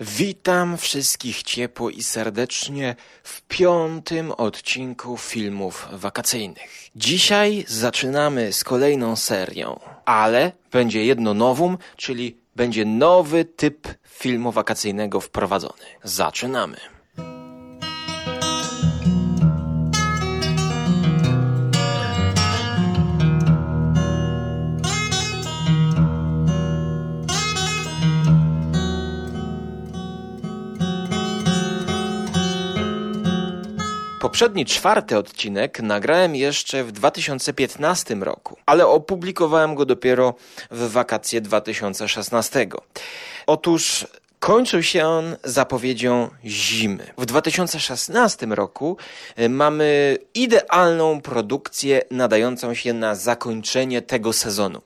Witam wszystkich ciepło i serdecznie w piątym odcinku filmów wakacyjnych. Dzisiaj zaczynamy z kolejną serią, ale będzie jedno nowum, czyli będzie nowy typ filmu wakacyjnego wprowadzony. Zaczynamy. Poprzedni czwarty odcinek nagrałem jeszcze w 2015 roku, ale opublikowałem go dopiero w wakacje 2016. Otóż kończył się on zapowiedzią zimy. W 2016 roku y, mamy idealną produkcję nadającą się na zakończenie tego sezonu.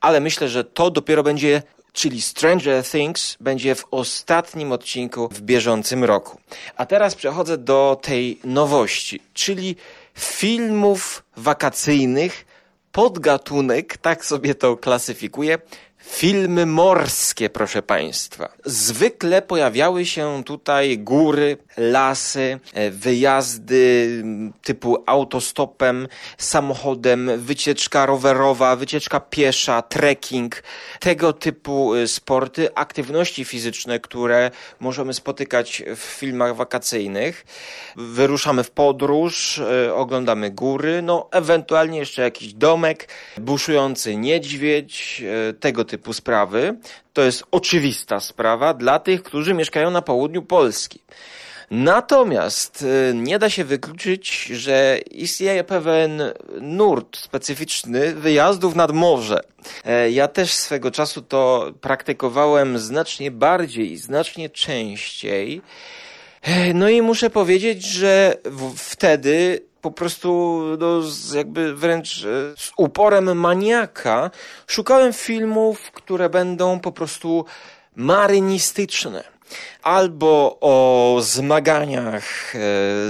Ale myślę, że to dopiero będzie czyli Stranger Things, będzie w ostatnim odcinku w bieżącym roku. A teraz przechodzę do tej nowości, czyli filmów wakacyjnych, podgatunek, tak sobie to klasyfikuję, Filmy morskie, proszę Państwa. Zwykle pojawiały się tutaj góry, lasy, e, wyjazdy typu autostopem, samochodem, wycieczka rowerowa, wycieczka piesza, trekking, tego typu e, sporty, aktywności fizyczne, które możemy spotykać w filmach wakacyjnych. Wyruszamy w podróż, e, oglądamy góry, no ewentualnie jeszcze jakiś domek, buszujący niedźwiedź, tego typu typu sprawy. To jest oczywista sprawa dla tych, którzy mieszkają na południu Polski. Natomiast y, nie da się wykluczyć, że istnieje pewien nurt specyficzny wyjazdów nad morze. E, ja też swego czasu to praktykowałem znacznie bardziej znacznie częściej. E, no i muszę powiedzieć, że wtedy po prostu no, jakby wręcz e, z uporem maniaka szukałem filmów, które będą po prostu marynistyczne albo o zmaganiach e,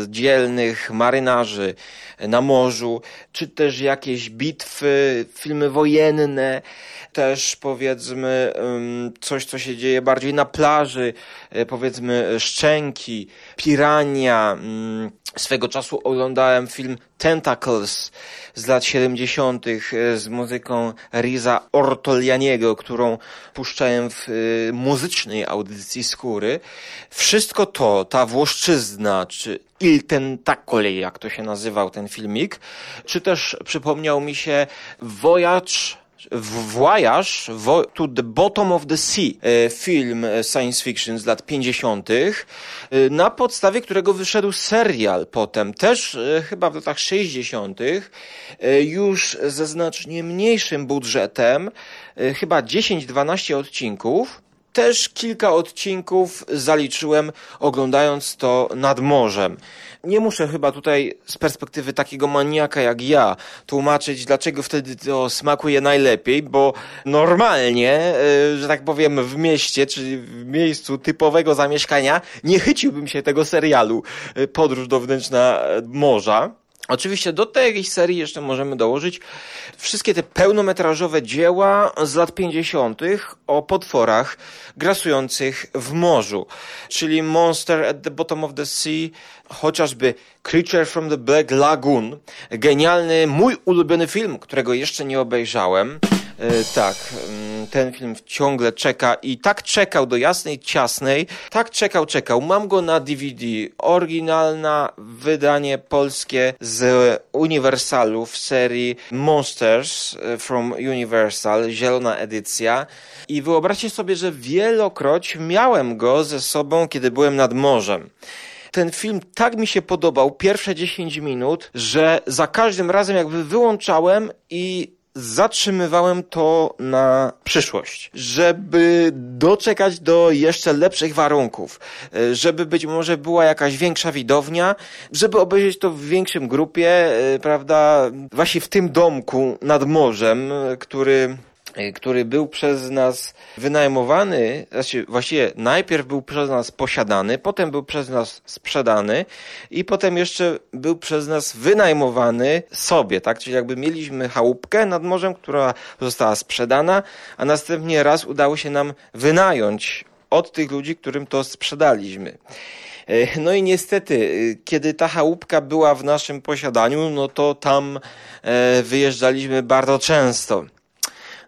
dzielnych marynarzy na morzu, czy też jakieś bitwy, filmy wojenne, też powiedzmy coś, co się dzieje bardziej na plaży, e, powiedzmy szczęki, pirania. Swego czasu oglądałem film Tentacles z lat 70. E, z muzyką Riza Ortolianiego, którą puszczałem w e, muzycznej audycji skóry. Wszystko to, ta Włoszczyzna, czy Il Tentacole, jak to się nazywał ten filmik, czy też przypomniał mi się Voyage Voyage to the Bottom of the Sea, e, film e, science fiction z lat 50., e, na podstawie którego wyszedł serial potem, też chyba w latach 60., już ze znacznie mniejszym budżetem, chyba 10-12 odcinków też kilka odcinków zaliczyłem oglądając to nad morzem. Nie muszę chyba tutaj z perspektywy takiego maniaka jak ja tłumaczyć, dlaczego wtedy to smakuje najlepiej, bo normalnie, e, że tak powiem, w mieście, czy w miejscu typowego zamieszkania, nie chyciłbym się tego serialu e, Podróż do wnętrza morza. Oczywiście do tej serii jeszcze możemy dołożyć wszystkie te pełnometrażowe dzieła z lat 50. o potworach grasujących w morzu, czyli Monster at the Bottom of the Sea, chociażby Creature from the Black Lagoon, genialny, mój ulubiony film, którego jeszcze nie obejrzałem. E, tak, mm, ten film ciągle czeka i tak czekał do jasnej, ciasnej, tak czekał, czekał. Mam go na DVD. Oryginalna wydanie polskie z Universalu w serii Monsters e, from Universal, zielona edycja. I wyobraźcie sobie, że wielokroć miałem go ze sobą, kiedy byłem nad morzem ten film tak mi się podobał, pierwsze 10 minut, że za każdym razem jakby wyłączałem i zatrzymywałem to na przyszłość, żeby doczekać do jeszcze lepszych warunków, e, żeby być może była jakaś większa widownia, żeby obejrzeć to w większym grupie, e, prawda, właśnie w tym domku nad morzem, e, który który był przez nas wynajmowany, znaczy właściwie najpierw był przez nas posiadany, potem był przez nas sprzedany i potem jeszcze był przez nas wynajmowany sobie, tak? Czyli jakby mieliśmy chałupkę nad morzem, która została sprzedana, a następnie raz udało się nam wynająć od tych ludzi, którym to sprzedaliśmy. E, no i niestety, e, kiedy ta chałupka była w naszym posiadaniu, no to tam e, wyjeżdżaliśmy bardzo często.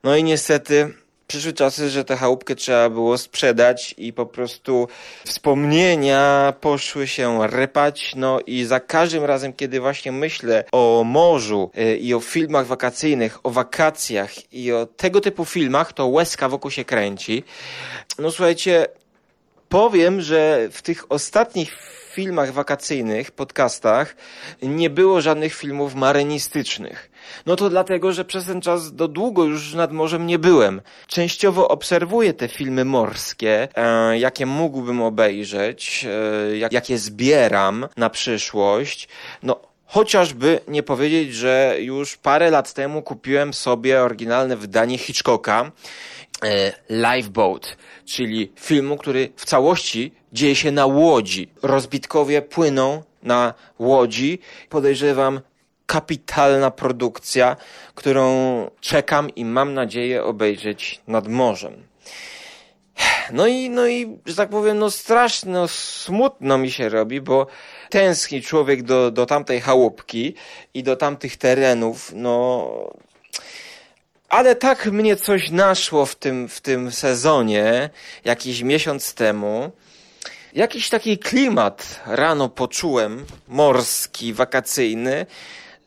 No i niestety przyszły czasy, że tę chałupkę trzeba było sprzedać i po prostu wspomnienia poszły się rypać. No i za każdym razem, kiedy właśnie myślę o morzu i o filmach wakacyjnych, o wakacjach i o tego typu filmach, to łezka wokół się kręci. No słuchajcie, powiem, że w tych ostatnich filmach wakacyjnych, podcastach, nie było żadnych filmów marynistycznych. No to dlatego, że przez ten czas do długo już nad morzem nie byłem. Częściowo obserwuję te filmy morskie, e, jakie mógłbym obejrzeć, e, jak, jakie zbieram na przyszłość. No, Chociażby nie powiedzieć, że już parę lat temu kupiłem sobie oryginalne wydanie Hitchcocka, Lifeboat, czyli filmu, który w całości dzieje się na łodzi. Rozbitkowie płyną na łodzi. Podejrzewam, kapitalna produkcja, którą czekam i mam nadzieję obejrzeć nad morzem. No i, no i, że tak powiem, no strasznie no, smutno mi się robi, bo tęskni człowiek do, do tamtej chałupki i do tamtych terenów, no ale tak mnie coś naszło w tym, w tym sezonie, jakiś miesiąc temu. Jakiś taki klimat rano poczułem, morski, wakacyjny,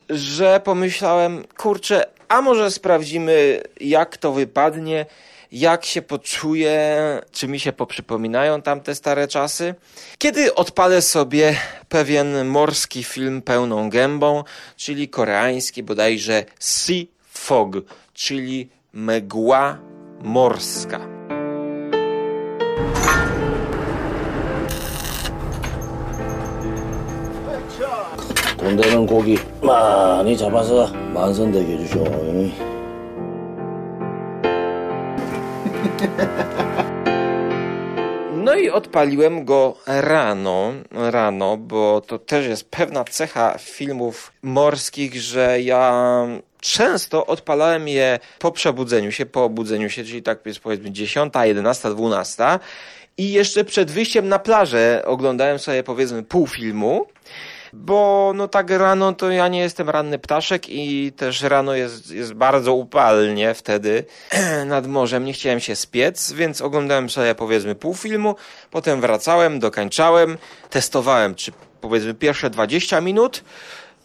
że pomyślałem, kurczę, a może sprawdzimy, jak to wypadnie, jak się poczuję, czy mi się poprzypominają tamte stare czasy. Kiedy odpalę sobie pewien morski film pełną gębą, czyli koreański bodajże Sea Fog, czyli mgła morska. 돈 되는 고기 많이 잡아서 만선되게 해주쇼. No i odpaliłem go rano, rano, bo to też jest pewna cecha filmów morskich, że ja często odpalałem je po przebudzeniu się, po obudzeniu się, czyli tak jest powiedzmy 10, 11, 12 i jeszcze przed wyjściem na plażę oglądałem sobie powiedzmy pół filmu, bo no tak rano to ja nie jestem ranny ptaszek i też rano jest, jest bardzo upalnie wtedy nad morzem, nie chciałem się spiec, więc oglądałem sobie powiedzmy pół filmu, potem wracałem, dokańczałem, testowałem czy powiedzmy pierwsze 20 minut,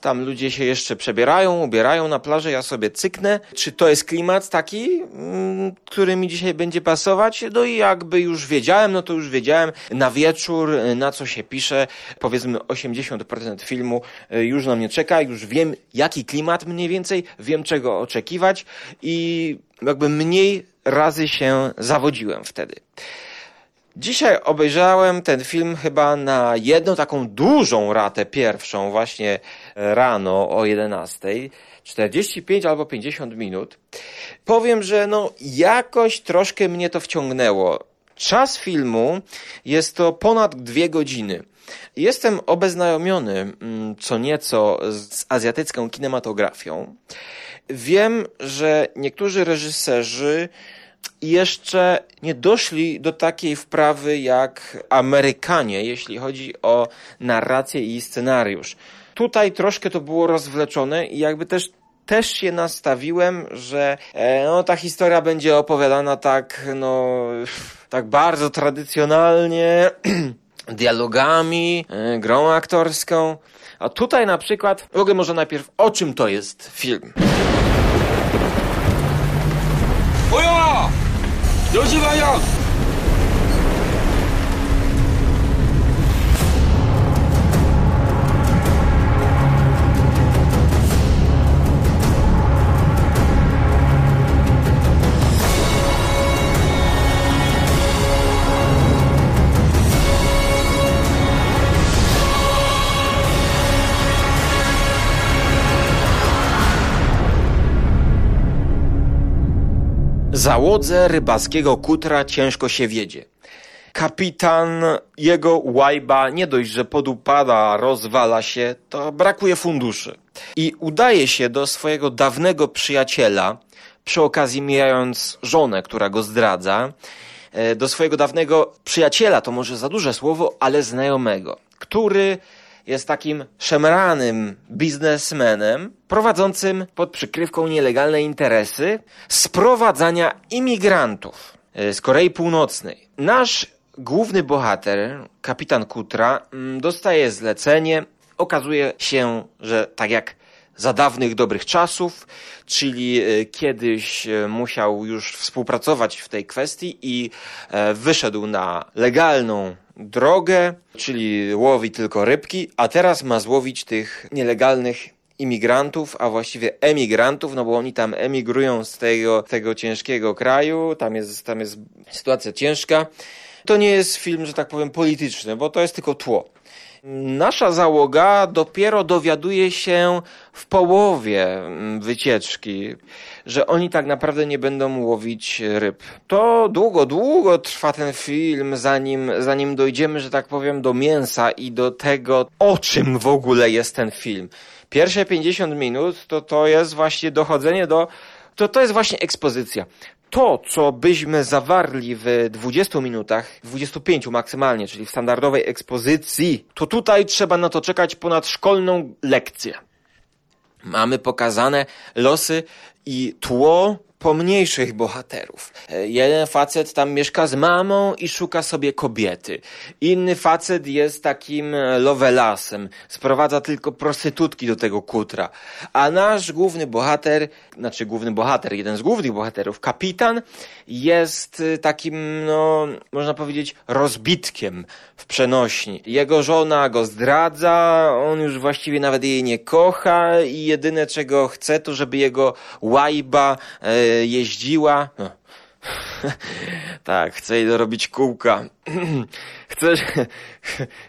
tam ludzie się jeszcze przebierają, ubierają na plaży, ja sobie cyknę. Czy to jest klimat taki, mm, który mi dzisiaj będzie pasować? No i jakby już wiedziałem, no to już wiedziałem na wieczór, na co się pisze. Powiedzmy 80% filmu y, już na mnie czeka, już wiem jaki klimat mniej więcej, wiem czego oczekiwać i jakby mniej razy się zawodziłem wtedy. Dzisiaj obejrzałem ten film chyba na jedną taką dużą ratę pierwszą, właśnie rano o 11. 45 albo 50 minut. Powiem, że no jakoś troszkę mnie to wciągnęło. Czas filmu jest to ponad dwie godziny. Jestem obeznajomiony mm, co nieco z azjatycką kinematografią. Wiem, że niektórzy reżyserzy jeszcze nie doszli do takiej wprawy jak Amerykanie, jeśli chodzi o narrację i scenariusz. Tutaj troszkę to było rozwleczone i jakby też też się nastawiłem, że e, no, ta historia będzie opowiadana tak, no, tak bardzo tradycjonalnie, dialogami, e, grą aktorską. A tutaj na przykład, mogę może najpierw, o czym to jest film? Oja! 有西方向。 Załodze rybackiego kutra ciężko się wiedzie. Kapitan, jego łajba nie dość, że podupada, rozwala się, to brakuje funduszy. I udaje się do swojego dawnego przyjaciela, przy okazji mijając żonę, która go zdradza, e, do swojego dawnego przyjaciela, to może za duże słowo, ale znajomego, który jest takim szemranym biznesmenem prowadzącym pod przykrywką nielegalne interesy sprowadzania imigrantów e, z Korei Północnej. Nasz główny bohater, kapitan Kutra, mm, dostaje zlecenie. Okazuje się, że tak jak za dawnych dobrych czasów, czyli e, kiedyś e, musiał już współpracować w tej kwestii i wyszedł na legalną drogę, czyli łowi tylko rybki, a teraz ma złowić tych nielegalnych imigrantów, a właściwie emigrantów, no bo oni tam emigrują z tego, tego ciężkiego kraju, tam jest, tam jest sytuacja ciężka. To nie jest film, że tak powiem, polityczny, bo to jest tylko tło. Nasza załoga dopiero dowiaduje się w połowie mm, wycieczki, że oni tak naprawdę nie będą łowić ryb. To długo, długo trwa ten film, zanim, zanim dojdziemy, że tak powiem, do mięsa i do tego, o czym w ogóle jest ten film. Pierwsze 50 minut to to jest właśnie dochodzenie do to, to jest właśnie ekspozycja to, co byśmy zawarli w 20 minutach, 25 maksymalnie, czyli w standardowej ekspozycji, to tutaj trzeba na to czekać ponad szkolną lekcję. Mamy pokazane losy i tło pomniejszych bohaterów. E, jeden facet tam mieszka z mamą i szuka sobie kobiety. Inny facet jest takim e, lovelasem. Sprowadza tylko prostytutki do tego kutra. A nasz główny bohater, znaczy główny bohater, jeden z głównych bohaterów, kapitan, jest e, takim, no, można powiedzieć, rozbitkiem w przenośni. Jego żona go zdradza, on już właściwie nawet jej nie kocha i jedyne czego chce to, żeby jego łajba e, jeździła. No. tak, chce jej dorobić kółka. chce,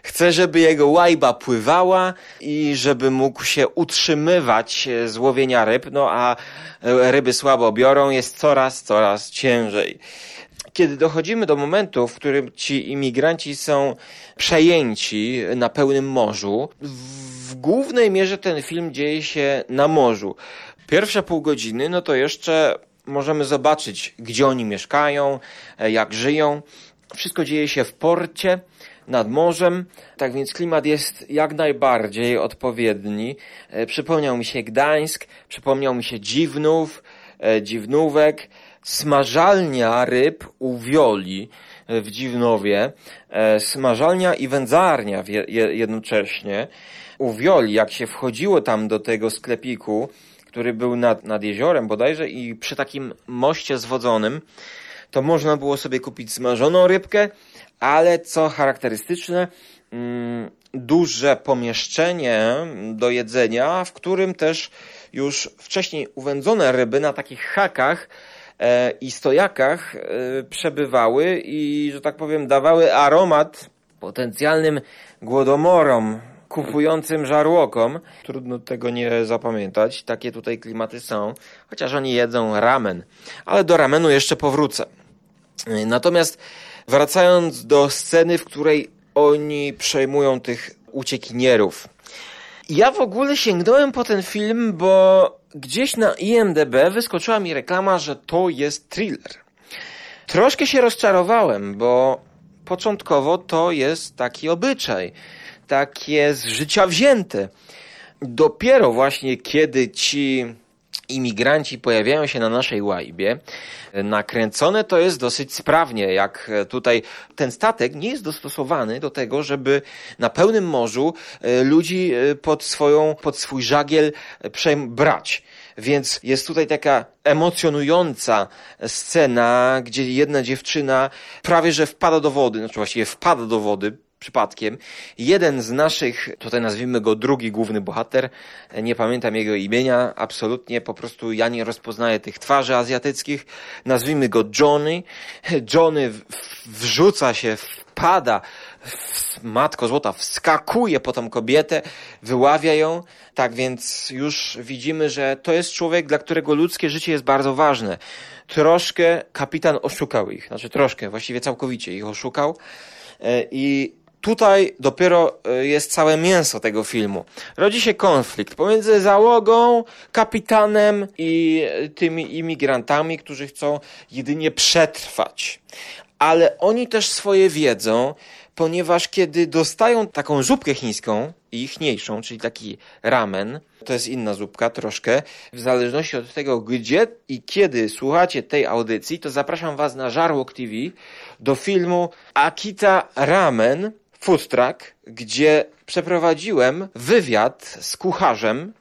chce, żeby jego łajba pływała i żeby mógł się utrzymywać z łowienia ryb, no a ryby słabo biorą, jest coraz, coraz ciężej kiedy dochodzimy do momentu, w którym ci imigranci są przejęci na pełnym morzu, w głównej mierze ten film dzieje się na morzu. Pierwsze pół godziny, no to jeszcze możemy zobaczyć, gdzie oni mieszkają, e, jak żyją. Wszystko dzieje się w porcie, nad morzem, tak więc klimat jest jak najbardziej odpowiedni. E, przypomniał mi się Gdańsk, przypomniał mi się Dziwnów, e, Dziwnówek, smażalnia ryb u Wioli w Dziwnowie, smażalnia i wędzarnia jednocześnie. U Wioli, jak się wchodziło tam do tego sklepiku, który był nad, nad jeziorem bodajże i przy takim moście zwodzonym, to można było sobie kupić smażoną rybkę, ale co charakterystyczne, mm, duże pomieszczenie do jedzenia, w którym też już wcześniej uwędzone ryby na takich hakach e, i stojakach e, przebywały i, że tak powiem, dawały aromat potencjalnym głodomorom kupującym żarłokom. Trudno tego nie zapamiętać. Takie tutaj klimaty są. Chociaż oni jedzą ramen. Ale do ramenu jeszcze powrócę. Natomiast wracając do sceny, w której oni przejmują tych uciekinierów. Ja w ogóle sięgnąłem po ten film, bo gdzieś na IMDB wyskoczyła mi reklama, że to jest thriller. Troszkę się rozczarowałem, bo początkowo to jest taki obyczaj takie z życia wzięte. Dopiero właśnie kiedy ci imigranci pojawiają się na naszej łajbie, nakręcone to jest dosyć sprawnie, jak tutaj ten statek nie jest dostosowany do tego, żeby na pełnym morzu e, ludzi e, pod swoją, pod swój żagiel e, brać. Więc jest tutaj taka emocjonująca scena, gdzie jedna dziewczyna prawie że wpada do wody, znaczy właściwie wpada do wody, przypadkiem. Jeden z naszych, tutaj nazwijmy go drugi główny bohater, nie pamiętam jego imienia, absolutnie, po prostu ja nie rozpoznaję tych twarzy azjatyckich, nazwijmy go Johnny. Johnny wrzuca się, wpada, matko złota, wskakuje po tą kobietę, wyławia ją, tak więc już widzimy, że to jest człowiek, dla którego ludzkie życie jest bardzo ważne. Troszkę kapitan oszukał ich, znaczy troszkę, właściwie całkowicie ich oszukał e, i tutaj dopiero e, jest całe mięso tego filmu. Rodzi się konflikt pomiędzy załogą, kapitanem i tymi imigrantami, którzy chcą jedynie przetrwać. ale oni też swoje wiedzą, ponieważ kiedy dostają taką zupkę chińską, ichniejszą, czyli taki ramen, to jest inna zupka troszkę, w zależności od tego, gdzie i kiedy słuchacie tej audycji, to zapraszam Was na Żarłok TV do filmu Akita Ramen Food Truck, gdzie przeprowadziłem wywiad z kucharzem,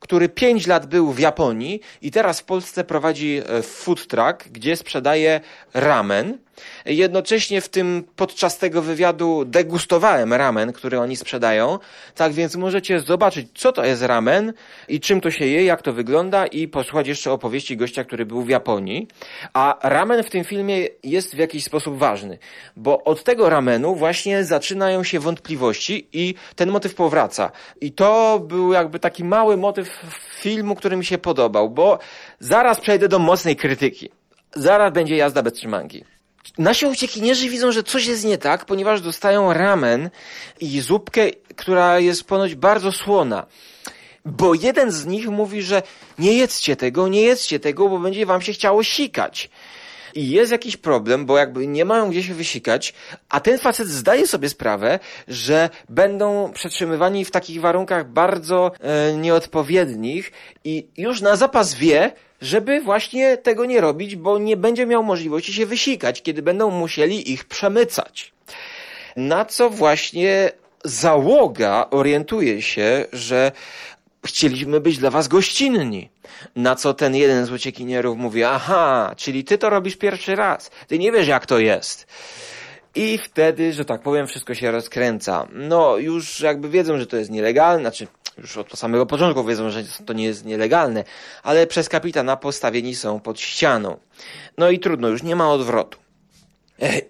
który 5 lat był w Japonii i teraz w Polsce prowadzi e, food truck, gdzie sprzedaje ramen. Jednocześnie w tym podczas tego wywiadu degustowałem ramen, który oni sprzedają. Tak więc możecie zobaczyć, co to jest ramen i czym to się je, jak to wygląda i posłuchać jeszcze opowieści gościa, który był w Japonii. A ramen w tym filmie jest w jakiś sposób ważny, bo od tego ramenu właśnie zaczynają się wątpliwości i ten motyw powraca. I to był jakby taki mały motyw filmu, który mi się podobał, bo zaraz przejdę do mocnej krytyki. Zaraz będzie jazda bez trzymanki. Nasi uciekinierzy widzą, że coś jest nie tak, ponieważ dostają ramen i zupkę, która jest ponoć bardzo słona. Bo jeden z nich mówi, że nie jedzcie tego, nie jedzcie tego, bo będzie wam się chciało sikać. I jest jakiś problem, bo jakby nie mają gdzie się wysikać, a ten facet zdaje sobie sprawę, że będą przetrzymywani w takich warunkach bardzo e, nieodpowiednich i już na zapas wie, żeby właśnie tego nie robić, bo nie będzie miał możliwości się wysikać, kiedy będą musieli ich przemycać. Na co właśnie załoga orientuje się, że chcieliśmy być dla was gościnni. Na co ten jeden z uciekinierów mówi, aha, czyli ty to robisz pierwszy raz. Ty nie wiesz jak to jest. I wtedy, że tak powiem, wszystko się rozkręca. No, już jakby wiedzą, że to jest nielegalne, znaczy już od samego początku wiedzą, że to nie jest nielegalne, ale przez kapitana postawieni są pod ścianą. No i trudno, już nie ma odwrotu.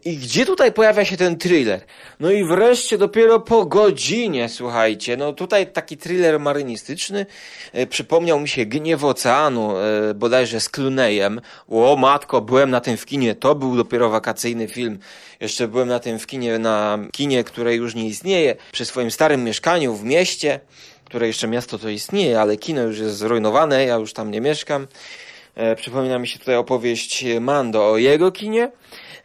I gdzie tutaj pojawia się ten thriller? No i wreszcie dopiero po godzinie, słuchajcie, no tutaj taki thriller marynistyczny, e, przypomniał mi się Gniew Oceanu, e, bodajże z Clooneyem. O matko, byłem na tym w kinie, to był dopiero wakacyjny film. Jeszcze byłem na tym w kinie, na kinie, które już nie istnieje, przy swoim starym mieszkaniu w mieście, które jeszcze miasto to istnieje, ale kino już jest zrujnowane, ja już tam nie mieszkam. E, przypomina mi się tutaj opowieść Mando o jego kinie.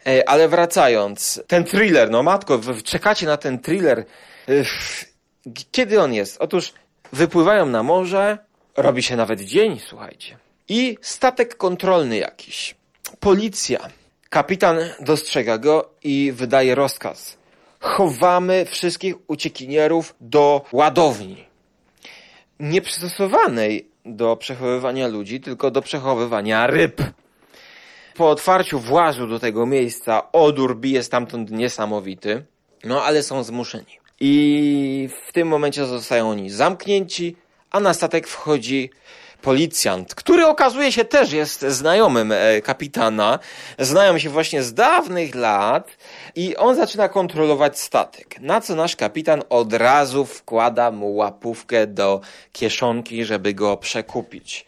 E, ale wracając, ten thriller, no matko, czekacie na ten thriller. E, kiedy on jest? Otóż wypływają na morze, robi się nawet dzień, słuchajcie. I statek kontrolny jakiś. Policja. Kapitan dostrzega go i wydaje rozkaz. Chowamy wszystkich uciekinierów do ładowni. Nieprzystosowanej do przechowywania ludzi, tylko do przechowywania ryb po otwarciu włazu do tego miejsca odór bije stamtąd niesamowity, no ale są zmuszeni. I w tym momencie zostają oni zamknięci, a na statek wchodzi policjant, który okazuje się też jest znajomym e, kapitana. Znają się właśnie z dawnych lat i on zaczyna kontrolować statek. Na co nasz kapitan od razu wkłada mu łapówkę do kieszonki, żeby go przekupić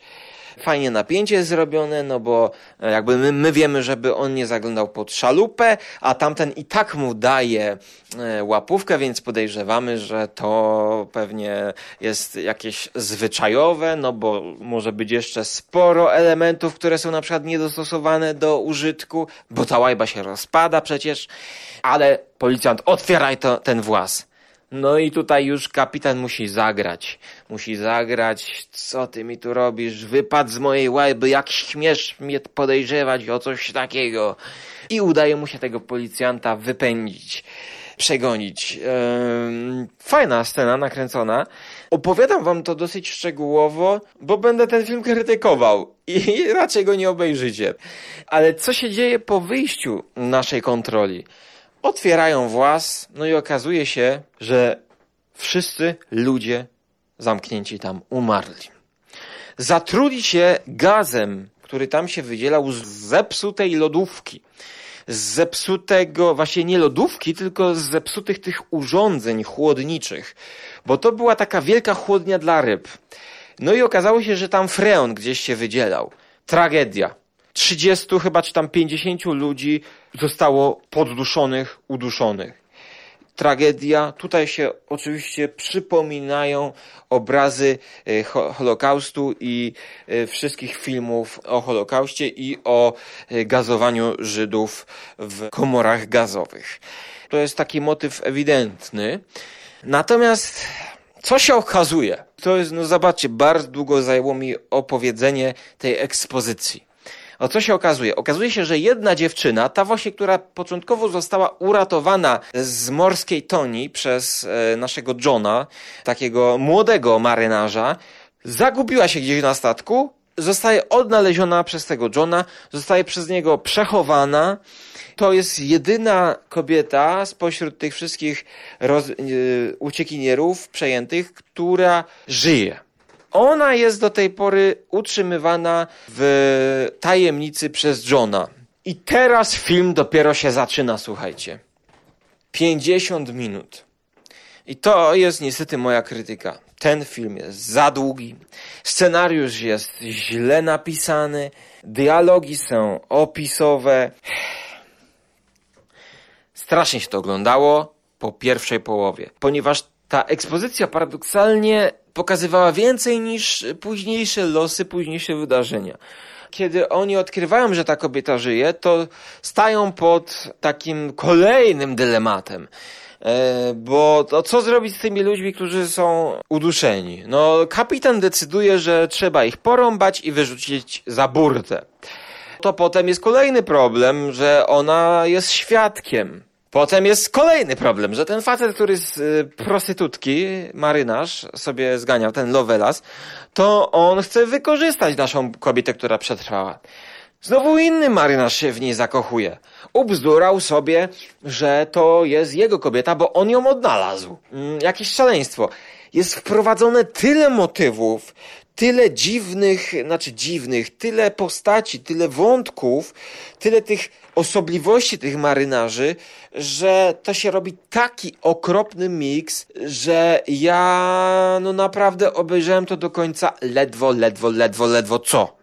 fajnie napięcie jest zrobione, no bo e, jakby my, my wiemy, żeby on nie zaglądał pod szalupę, a tamten i tak mu daje e, łapówkę, więc podejrzewamy, że to pewnie jest jakieś zwyczajowe, no bo może być jeszcze sporo elementów, które są na przykład niedostosowane do użytku, bo ta łajba się rozpada przecież, ale policjant otwieraj to, ten włas. No i tutaj już kapitan musi zagrać. Musi zagrać, co ty mi tu robisz? Wypad z mojej łajby, jak śmiesz mnie podejrzewać o coś takiego. I udaje mu się tego policjanta wypędzić, przegonić. Ehm, fajna scena nakręcona. Opowiadam wam to dosyć szczegółowo, bo będę ten film krytykował i raczej go nie obejrzycie. Ale co się dzieje po wyjściu naszej kontroli? Otwierają włas, no i okazuje się, że wszyscy ludzie zamknięci tam umarli. Zatruli się gazem, który tam się wydzielał z zepsutej lodówki. Z zepsutego, właśnie nie lodówki, tylko z zepsutych tych urządzeń chłodniczych. Bo to była taka wielka chłodnia dla ryb. No i okazało się, że tam freon gdzieś się wydzielał. Tragedia. 30 chyba czy tam 50 ludzi zostało podduszonych, uduszonych. tragedia. Tutaj się oczywiście przypominają obrazy e, Holokaustu i e, wszystkich filmów o Holokauście i o e, gazowaniu Żydów w komorach gazowych. To jest taki motyw ewidentny. Natomiast co się okazuje? To jest, no zobaczcie, bardzo długo zajęło mi opowiedzenie tej ekspozycji. O co się okazuje? Okazuje się, że jedna dziewczyna, ta właśnie, która początkowo została uratowana z morskiej toni przez e, naszego Johna, takiego młodego marynarza, zagubiła się gdzieś na statku, zostaje odnaleziona przez tego Johna, zostaje przez niego przechowana. To jest jedyna kobieta spośród tych wszystkich roz, yy, uciekinierów przejętych, która żyje. Ona jest do tej pory utrzymywana w tajemnicy przez Johna. I teraz film dopiero się zaczyna, słuchajcie. 50 minut. I to jest niestety moja krytyka. Ten film jest za długi, scenariusz jest źle napisany, dialogi są opisowe. Strasznie się to oglądało po pierwszej połowie, ponieważ ta ekspozycja paradoksalnie pokazywała więcej niż późniejsze losy, późniejsze wydarzenia. Kiedy oni odkrywają, że ta kobieta żyje, to stają pod takim kolejnym dylematem. E, bo to co zrobić z tymi ludźmi, którzy są uduszeni? No, kapitan decyduje, że trzeba ich porąbać i wyrzucić za burtę. To potem jest kolejny problem, że ona jest świadkiem Potem jest kolejny problem, że ten facet, który z y, prostytutki, marynarz, sobie zganiał ten Lovelas, to on chce wykorzystać naszą kobietę, która przetrwała. Znowu inny marynarz się w niej zakochuje. Ubzdurał sobie, że to jest jego kobieta, bo on ją odnalazł. Mm, jakieś szaleństwo. Jest wprowadzone tyle motywów, tyle dziwnych, znaczy dziwnych, tyle postaci, tyle wątków, tyle tych osobliwości tych marynarzy, że to się robi taki okropny miks, że ja no naprawdę obejrzałem to do końca ledwo, ledwo, ledwo, ledwo co.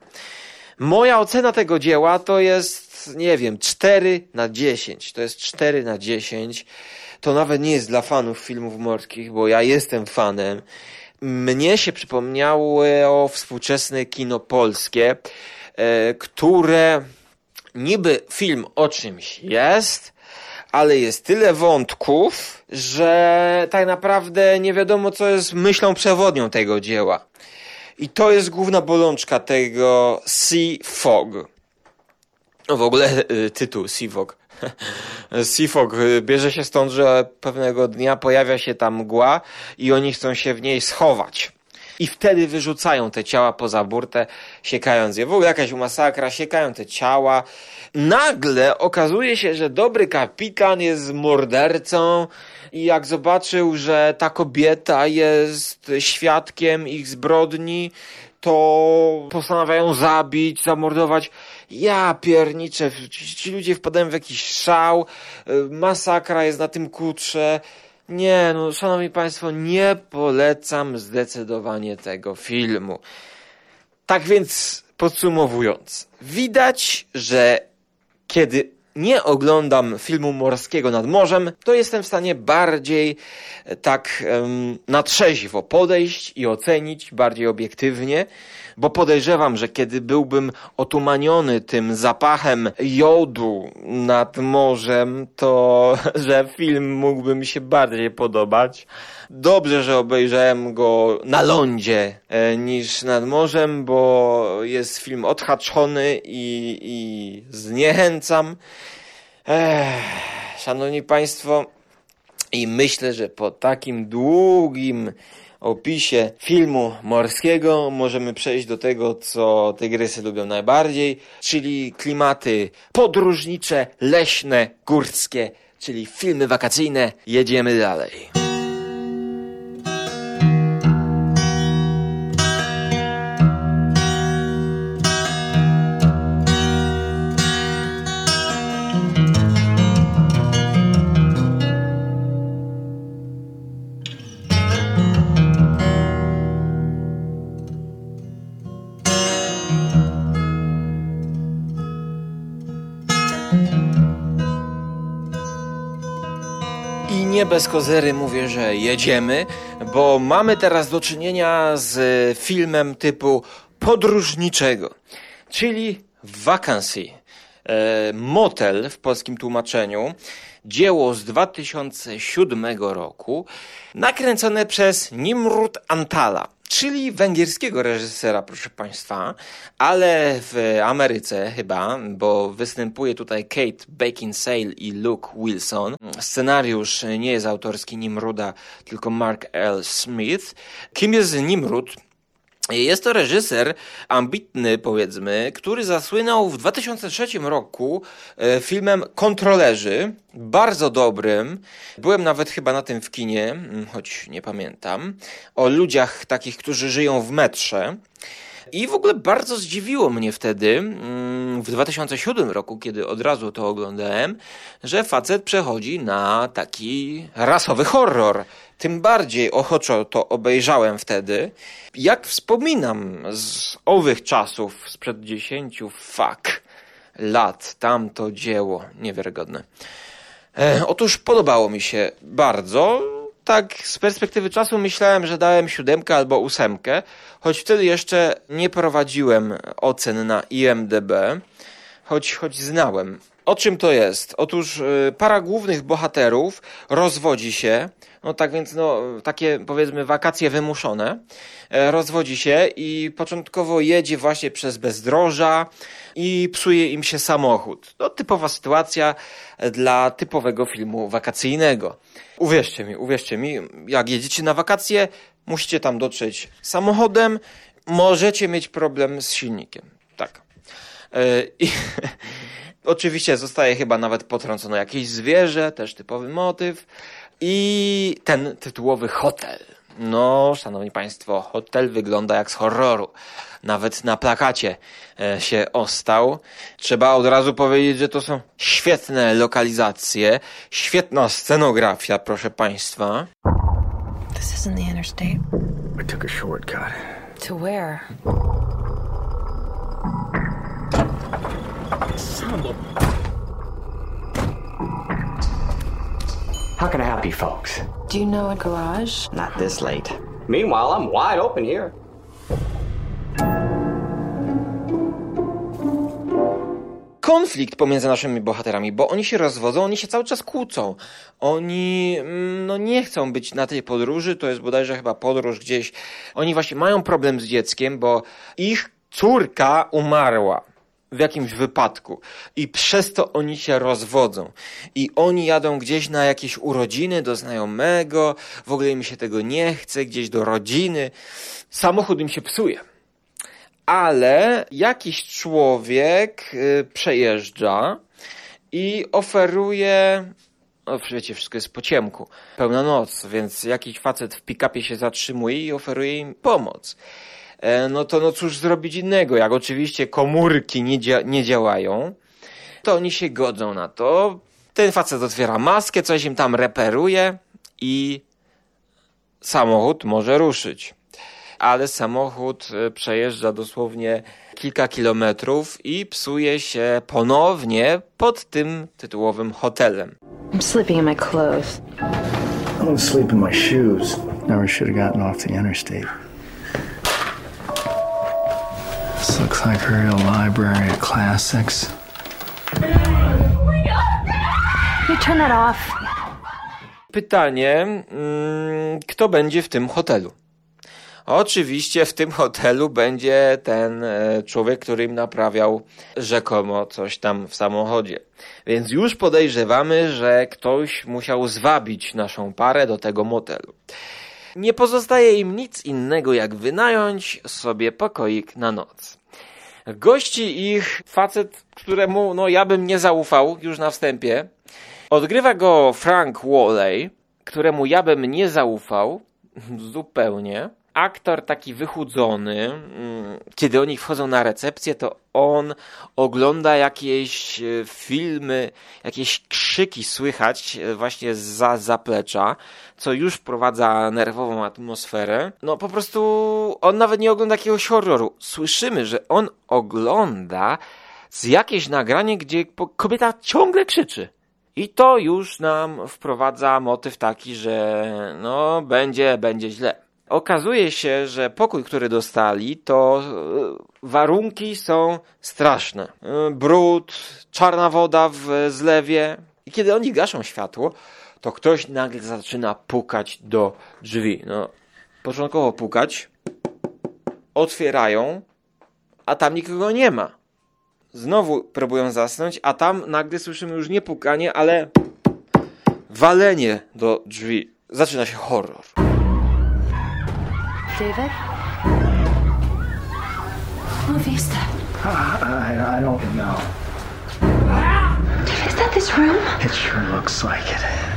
Moja ocena tego dzieła to jest, nie wiem, 4 na 10. To jest 4 na 10. To nawet nie jest dla fanów filmów morskich, bo ja jestem fanem mnie się przypomniało współczesne kino polskie, e, które niby film o czymś jest, ale jest tyle wątków, że tak naprawdę nie wiadomo, co jest myślą przewodnią tego dzieła. I to jest główna bolączka tego Sea Fog. No w ogóle y, tytuł Sea Fog. Seafog y, bierze się stąd, że pewnego dnia pojawia się tam mgła i oni chcą się w niej schować. I wtedy wyrzucają te ciała poza burtę, siekając je. W ogóle jakaś masakra, siekają te ciała. Nagle okazuje się, że dobry kapitan jest mordercą i jak zobaczył, że ta kobieta jest świadkiem ich zbrodni, to postanawiają zabić, zamordować. Ja pierniczę, ci, ci ludzie wpadają w jakiś szał, masakra jest na tym kutrze. Nie, no, szanowni państwo, nie polecam zdecydowanie tego filmu. Tak więc, podsumowując, widać, że kiedy nie oglądam filmu morskiego nad morzem, to jestem w stanie bardziej e, tak um, na trzeźwo podejść i ocenić, bardziej obiektywnie, bo podejrzewam, że kiedy byłbym otumaniony tym zapachem jodu nad morzem, to że film mógłby mi się bardziej podobać. Dobrze, że obejrzałem go na lądzie e, niż nad morzem, bo jest film odhaczony i, i zniechęcam. Ech, szanowni Państwo, i myślę, że po takim długim opisie filmu morskiego możemy przejść do tego, co tygrysy lubią najbardziej, czyli klimaty podróżnicze, leśne, górskie, czyli filmy wakacyjne. Jedziemy dalej. Nie bez kozery mówię, że jedziemy, bo mamy teraz do czynienia z filmem typu podróżniczego, czyli Vacancy. E, motel w polskim tłumaczeniu, dzieło z 2007 roku, nakręcone przez Nimrud Antala czyli węgierskiego reżysera, proszę Państwa, ale w Ameryce chyba, bo występuje tutaj Kate Beckinsale i Luke Wilson. Scenariusz nie jest autorski Nimruda, tylko Mark L. Smith. Kim jest Nimrud? Jest to reżyser ambitny, powiedzmy, który zasłynął w 2003 roku e, filmem Kontrolerzy, bardzo dobrym. Byłem nawet chyba na tym w kinie, choć nie pamiętam, o ludziach takich, którzy żyją w metrze. I w ogóle bardzo zdziwiło mnie wtedy, w 2007 roku, kiedy od razu to oglądałem, że facet przechodzi na taki rasowy horror. Tym bardziej ochoczo to obejrzałem wtedy. Jak wspominam z owych czasów, sprzed dziesięciu fuck lat, tamto dzieło, niewiarygodne. E, otóż podobało mi się bardzo. Tak z perspektywy czasu myślałem, że dałem siódemkę albo ósemkę, choć wtedy jeszcze nie prowadziłem ocen na IMDB, choć, choć znałem. O czym to jest? Otóż y, para głównych bohaterów rozwodzi się, no tak więc no, takie powiedzmy wakacje wymuszone, e, rozwodzi się i początkowo jedzie właśnie przez bezdroża i psuje im się samochód. To typowa sytuacja dla typowego filmu wakacyjnego. Uwierzcie mi, uwierzcie mi, jak jedziecie na wakacje, musicie tam dotrzeć samochodem, możecie mieć problem z silnikiem. Tak. E, I oczywiście zostaje chyba nawet potrącone jakieś zwierzę, też typowy motyw. I ten tytułowy hotel. No, szanowni państwo, hotel wygląda jak z horroru. Nawet na plakacie e, się ostał. Trzeba od razu powiedzieć, że to są świetne lokalizacje, świetna scenografia, proszę państwa. This isn't the interstate. I took a shortcut. To where? Son How can I help you folks? Do you know a garage? Not this late. Meanwhile, I'm wide open here. konflikt pomiędzy naszymi bohaterami, bo oni się rozwodzą, oni się cały czas kłócą. Oni mm, no, nie chcą być na tej podróży, to jest bodajże chyba podróż gdzieś. Oni właśnie mają problem z dzieckiem, bo ich córka umarła w jakimś wypadku i przez to oni się rozwodzą i oni jadą gdzieś na jakieś urodziny do znajomego, w ogóle im się tego nie chce, gdzieś do rodziny. Samochód im się psuje. Ale jakiś człowiek y, przejeżdża i oferuje no wiecie, wszystko jest po ciemku, pełna noc, więc jakiś facet w pick-upie się zatrzymuje i oferuje im pomoc. E, no to no cóż zrobić innego, jak oczywiście komórki nie, dzia nie działają, to oni się godzą na to. Ten facet otwiera maskę, coś im tam reperuje i samochód może ruszyć. Ale samochód e, przejeżdża dosłownie kilka kilometrów i psuje się ponownie pod tym tytułowym hotelem. I'm sleeping in my clothes. I'm sleep in my shoes. Never should have gotten off the interstate. Looks like a real library of classics. You turn that off. Pytanie, mm, kto będzie w tym hotelu? Oczywiście w tym hotelu będzie ten e, człowiek, który im naprawiał rzekomo coś tam w samochodzie. Więc już podejrzewamy, że ktoś musiał zwabić naszą parę do tego motelu. Nie pozostaje im nic innego, jak wynająć sobie pokoik na noc. Gości ich facet, któremu no ja bym nie zaufał już na wstępie. Odgrywa go Frank Walley, któremu ja bym nie zaufał zupełnie aktor taki wychudzony, mm, kiedy oni wchodzą na recepcję, to on ogląda jakieś e, filmy, jakieś krzyki słychać e, właśnie za zaplecza, co już wprowadza nerwową atmosferę. No po prostu on nawet nie ogląda jakiegoś horroru. Słyszymy, że on ogląda z jakieś nagranie, gdzie kobieta ciągle krzyczy. I to już nam wprowadza motyw taki, że no będzie, będzie źle. Okazuje się, że pokój, który dostali, to e, warunki są straszne. E, brud, czarna woda w zlewie. I kiedy oni gaszą światło, to ktoś nagle zaczyna pukać do drzwi. No, początkowo pukać, otwierają, a tam nikogo nie ma. Znowu próbują zasnąć, a tam nagle słyszymy już nie pukanie, ale walenie do drzwi. Zaczyna się horror. David? Movie is that? Uh, I, I don't know. David, is that this room? It sure looks like it.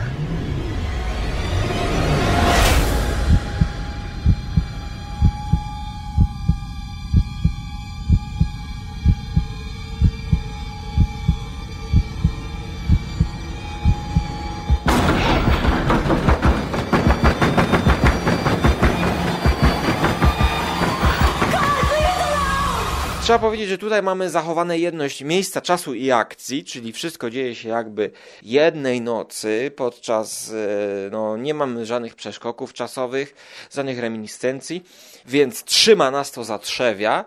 Trzeba powiedzieć, że tutaj mamy zachowane jedność miejsca, czasu i akcji, czyli wszystko dzieje się jakby jednej nocy, podczas, e, no nie mamy żadnych przeszkoków czasowych, żadnych reminiscencji, więc trzyma nas to zatrzewia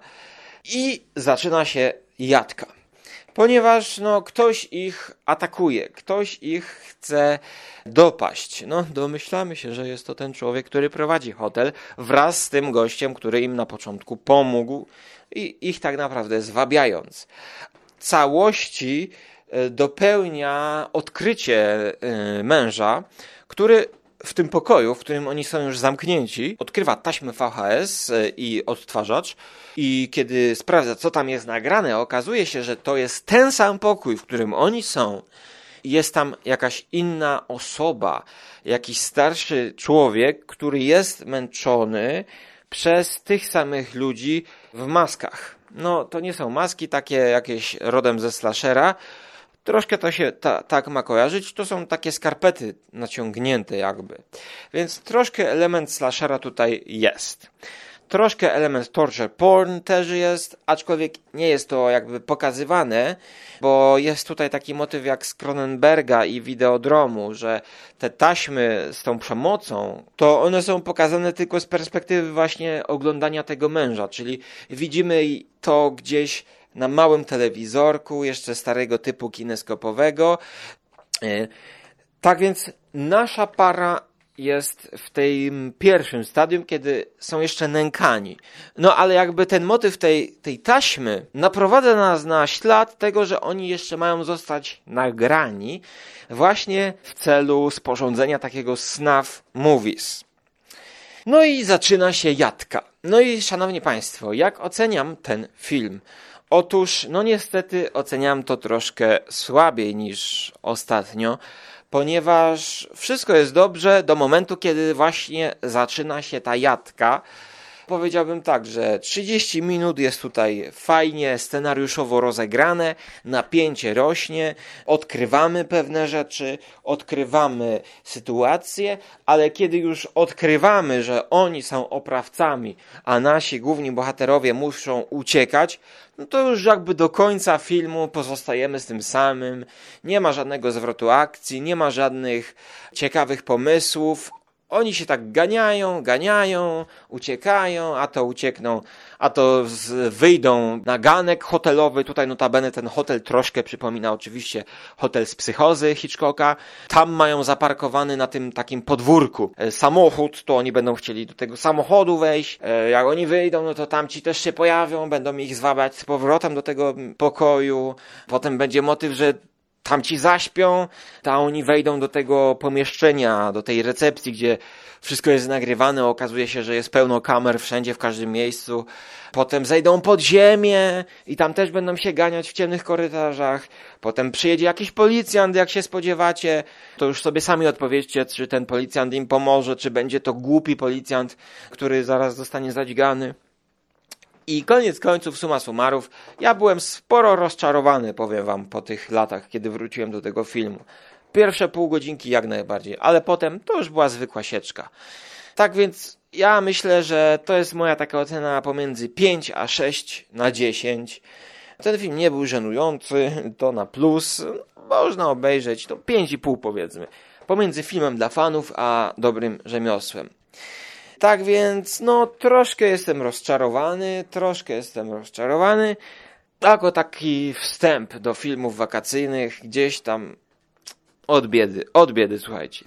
i zaczyna się jadka. Ponieważ no, ktoś ich atakuje, ktoś ich chce dopaść. No, domyślamy się, że jest to ten człowiek, który prowadzi hotel wraz z tym gościem, który im na początku pomógł i ich tak naprawdę zwabiając. Całości e, dopełnia odkrycie e, męża, który w tym pokoju, w którym oni są już zamknięci, odkrywa taśmę VHS e, i odtwarzacz i kiedy sprawdza, co tam jest nagrane, okazuje się, że to jest ten sam pokój, w którym oni są. Jest tam jakaś inna osoba, jakiś starszy człowiek, który jest męczony przez tych samych ludzi w maskach. No, to nie są maski takie jakieś rodem ze slashera, Troszkę to się ta, tak ma kojarzyć. To są takie skarpety naciągnięte jakby. Więc troszkę element slashera tutaj jest. Troszkę element torture porn też jest, aczkolwiek nie jest to jakby pokazywane, bo jest tutaj taki motyw jak z Cronenberga i Videodromu, że te taśmy z tą przemocą, to one są pokazane tylko z perspektywy właśnie oglądania tego męża, czyli widzimy to gdzieś na małym telewizorku, jeszcze starego typu kineskopowego. E, tak więc nasza para jest w tym pierwszym stadium, kiedy są jeszcze nękani. No ale jakby ten motyw tej, tej taśmy naprowadza nas na ślad tego, że oni jeszcze mają zostać nagrani właśnie w celu sporządzenia takiego snuff movies. No i zaczyna się jadka. No i szanowni państwo, jak oceniam ten film? Otóż, no niestety oceniam to troszkę słabiej niż ostatnio, ponieważ wszystko jest dobrze do momentu, kiedy właśnie zaczyna się ta jadka. Powiedziałbym tak, że 30 minut jest tutaj fajnie scenariuszowo rozegrane, napięcie rośnie, odkrywamy pewne rzeczy, odkrywamy sytuacje, ale kiedy już odkrywamy, że oni są oprawcami, a nasi główni bohaterowie muszą uciekać, no to już jakby do końca filmu pozostajemy z tym samym. Nie ma żadnego zwrotu akcji, nie ma żadnych ciekawych pomysłów. Oni się tak ganiają, ganiają, uciekają, a to uciekną, a to z, wyjdą na ganek hotelowy. Tutaj notabene ten hotel troszkę przypomina oczywiście hotel z psychozy Hitchcocka. Tam mają zaparkowany na tym takim podwórku e, samochód, to oni będą chcieli do tego samochodu wejść. E, jak oni wyjdą, no to tamci też się pojawią, będą ich zwabiać z powrotem do tego pokoju. Potem będzie motyw, że tamci zaśpią, a oni wejdą do tego pomieszczenia, do tej recepcji, gdzie wszystko jest nagrywane, okazuje się, że jest pełno kamer wszędzie, w każdym miejscu. Potem zejdą pod ziemię i tam też będą się ganiać w ciemnych korytarzach. Potem przyjedzie jakiś policjant, jak się spodziewacie. To już sobie sami odpowiedzcie, czy ten policjant im pomoże, czy będzie to głupi policjant, który zaraz zostanie zadźgany. I koniec końców, suma summarów, ja byłem sporo rozczarowany, powiem wam, po tych latach, kiedy wróciłem do tego filmu. Pierwsze pół godzinki jak najbardziej, ale potem to już była zwykła sieczka. Tak więc ja myślę, że to jest moja taka ocena pomiędzy 5 a 6 na 10. Ten film nie był żenujący, to na plus. Można obejrzeć, to 5,5 powiedzmy. Pomiędzy filmem dla fanów, a dobrym rzemiosłem. Tak więc, no, troszkę jestem rozczarowany, troszkę jestem rozczarowany. Jako taki wstęp do filmów wakacyjnych, gdzieś tam od biedy, od biedy, słuchajcie.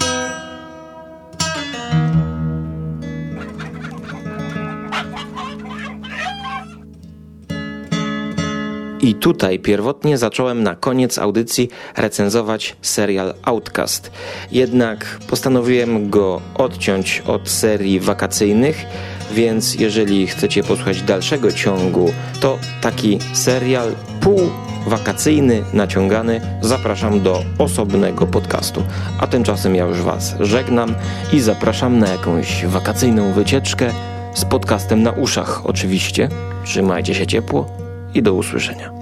I tutaj pierwotnie zacząłem na koniec audycji recenzować serial Outcast. Jednak postanowiłem go odciąć od serii wakacyjnych, więc jeżeli chcecie posłuchać dalszego ciągu, to taki serial półwakacyjny, naciągany, zapraszam do osobnego podcastu. A tymczasem ja już Was żegnam i zapraszam na jakąś wakacyjną wycieczkę z podcastem na uszach oczywiście. Trzymajcie się ciepło i do usłyszenia.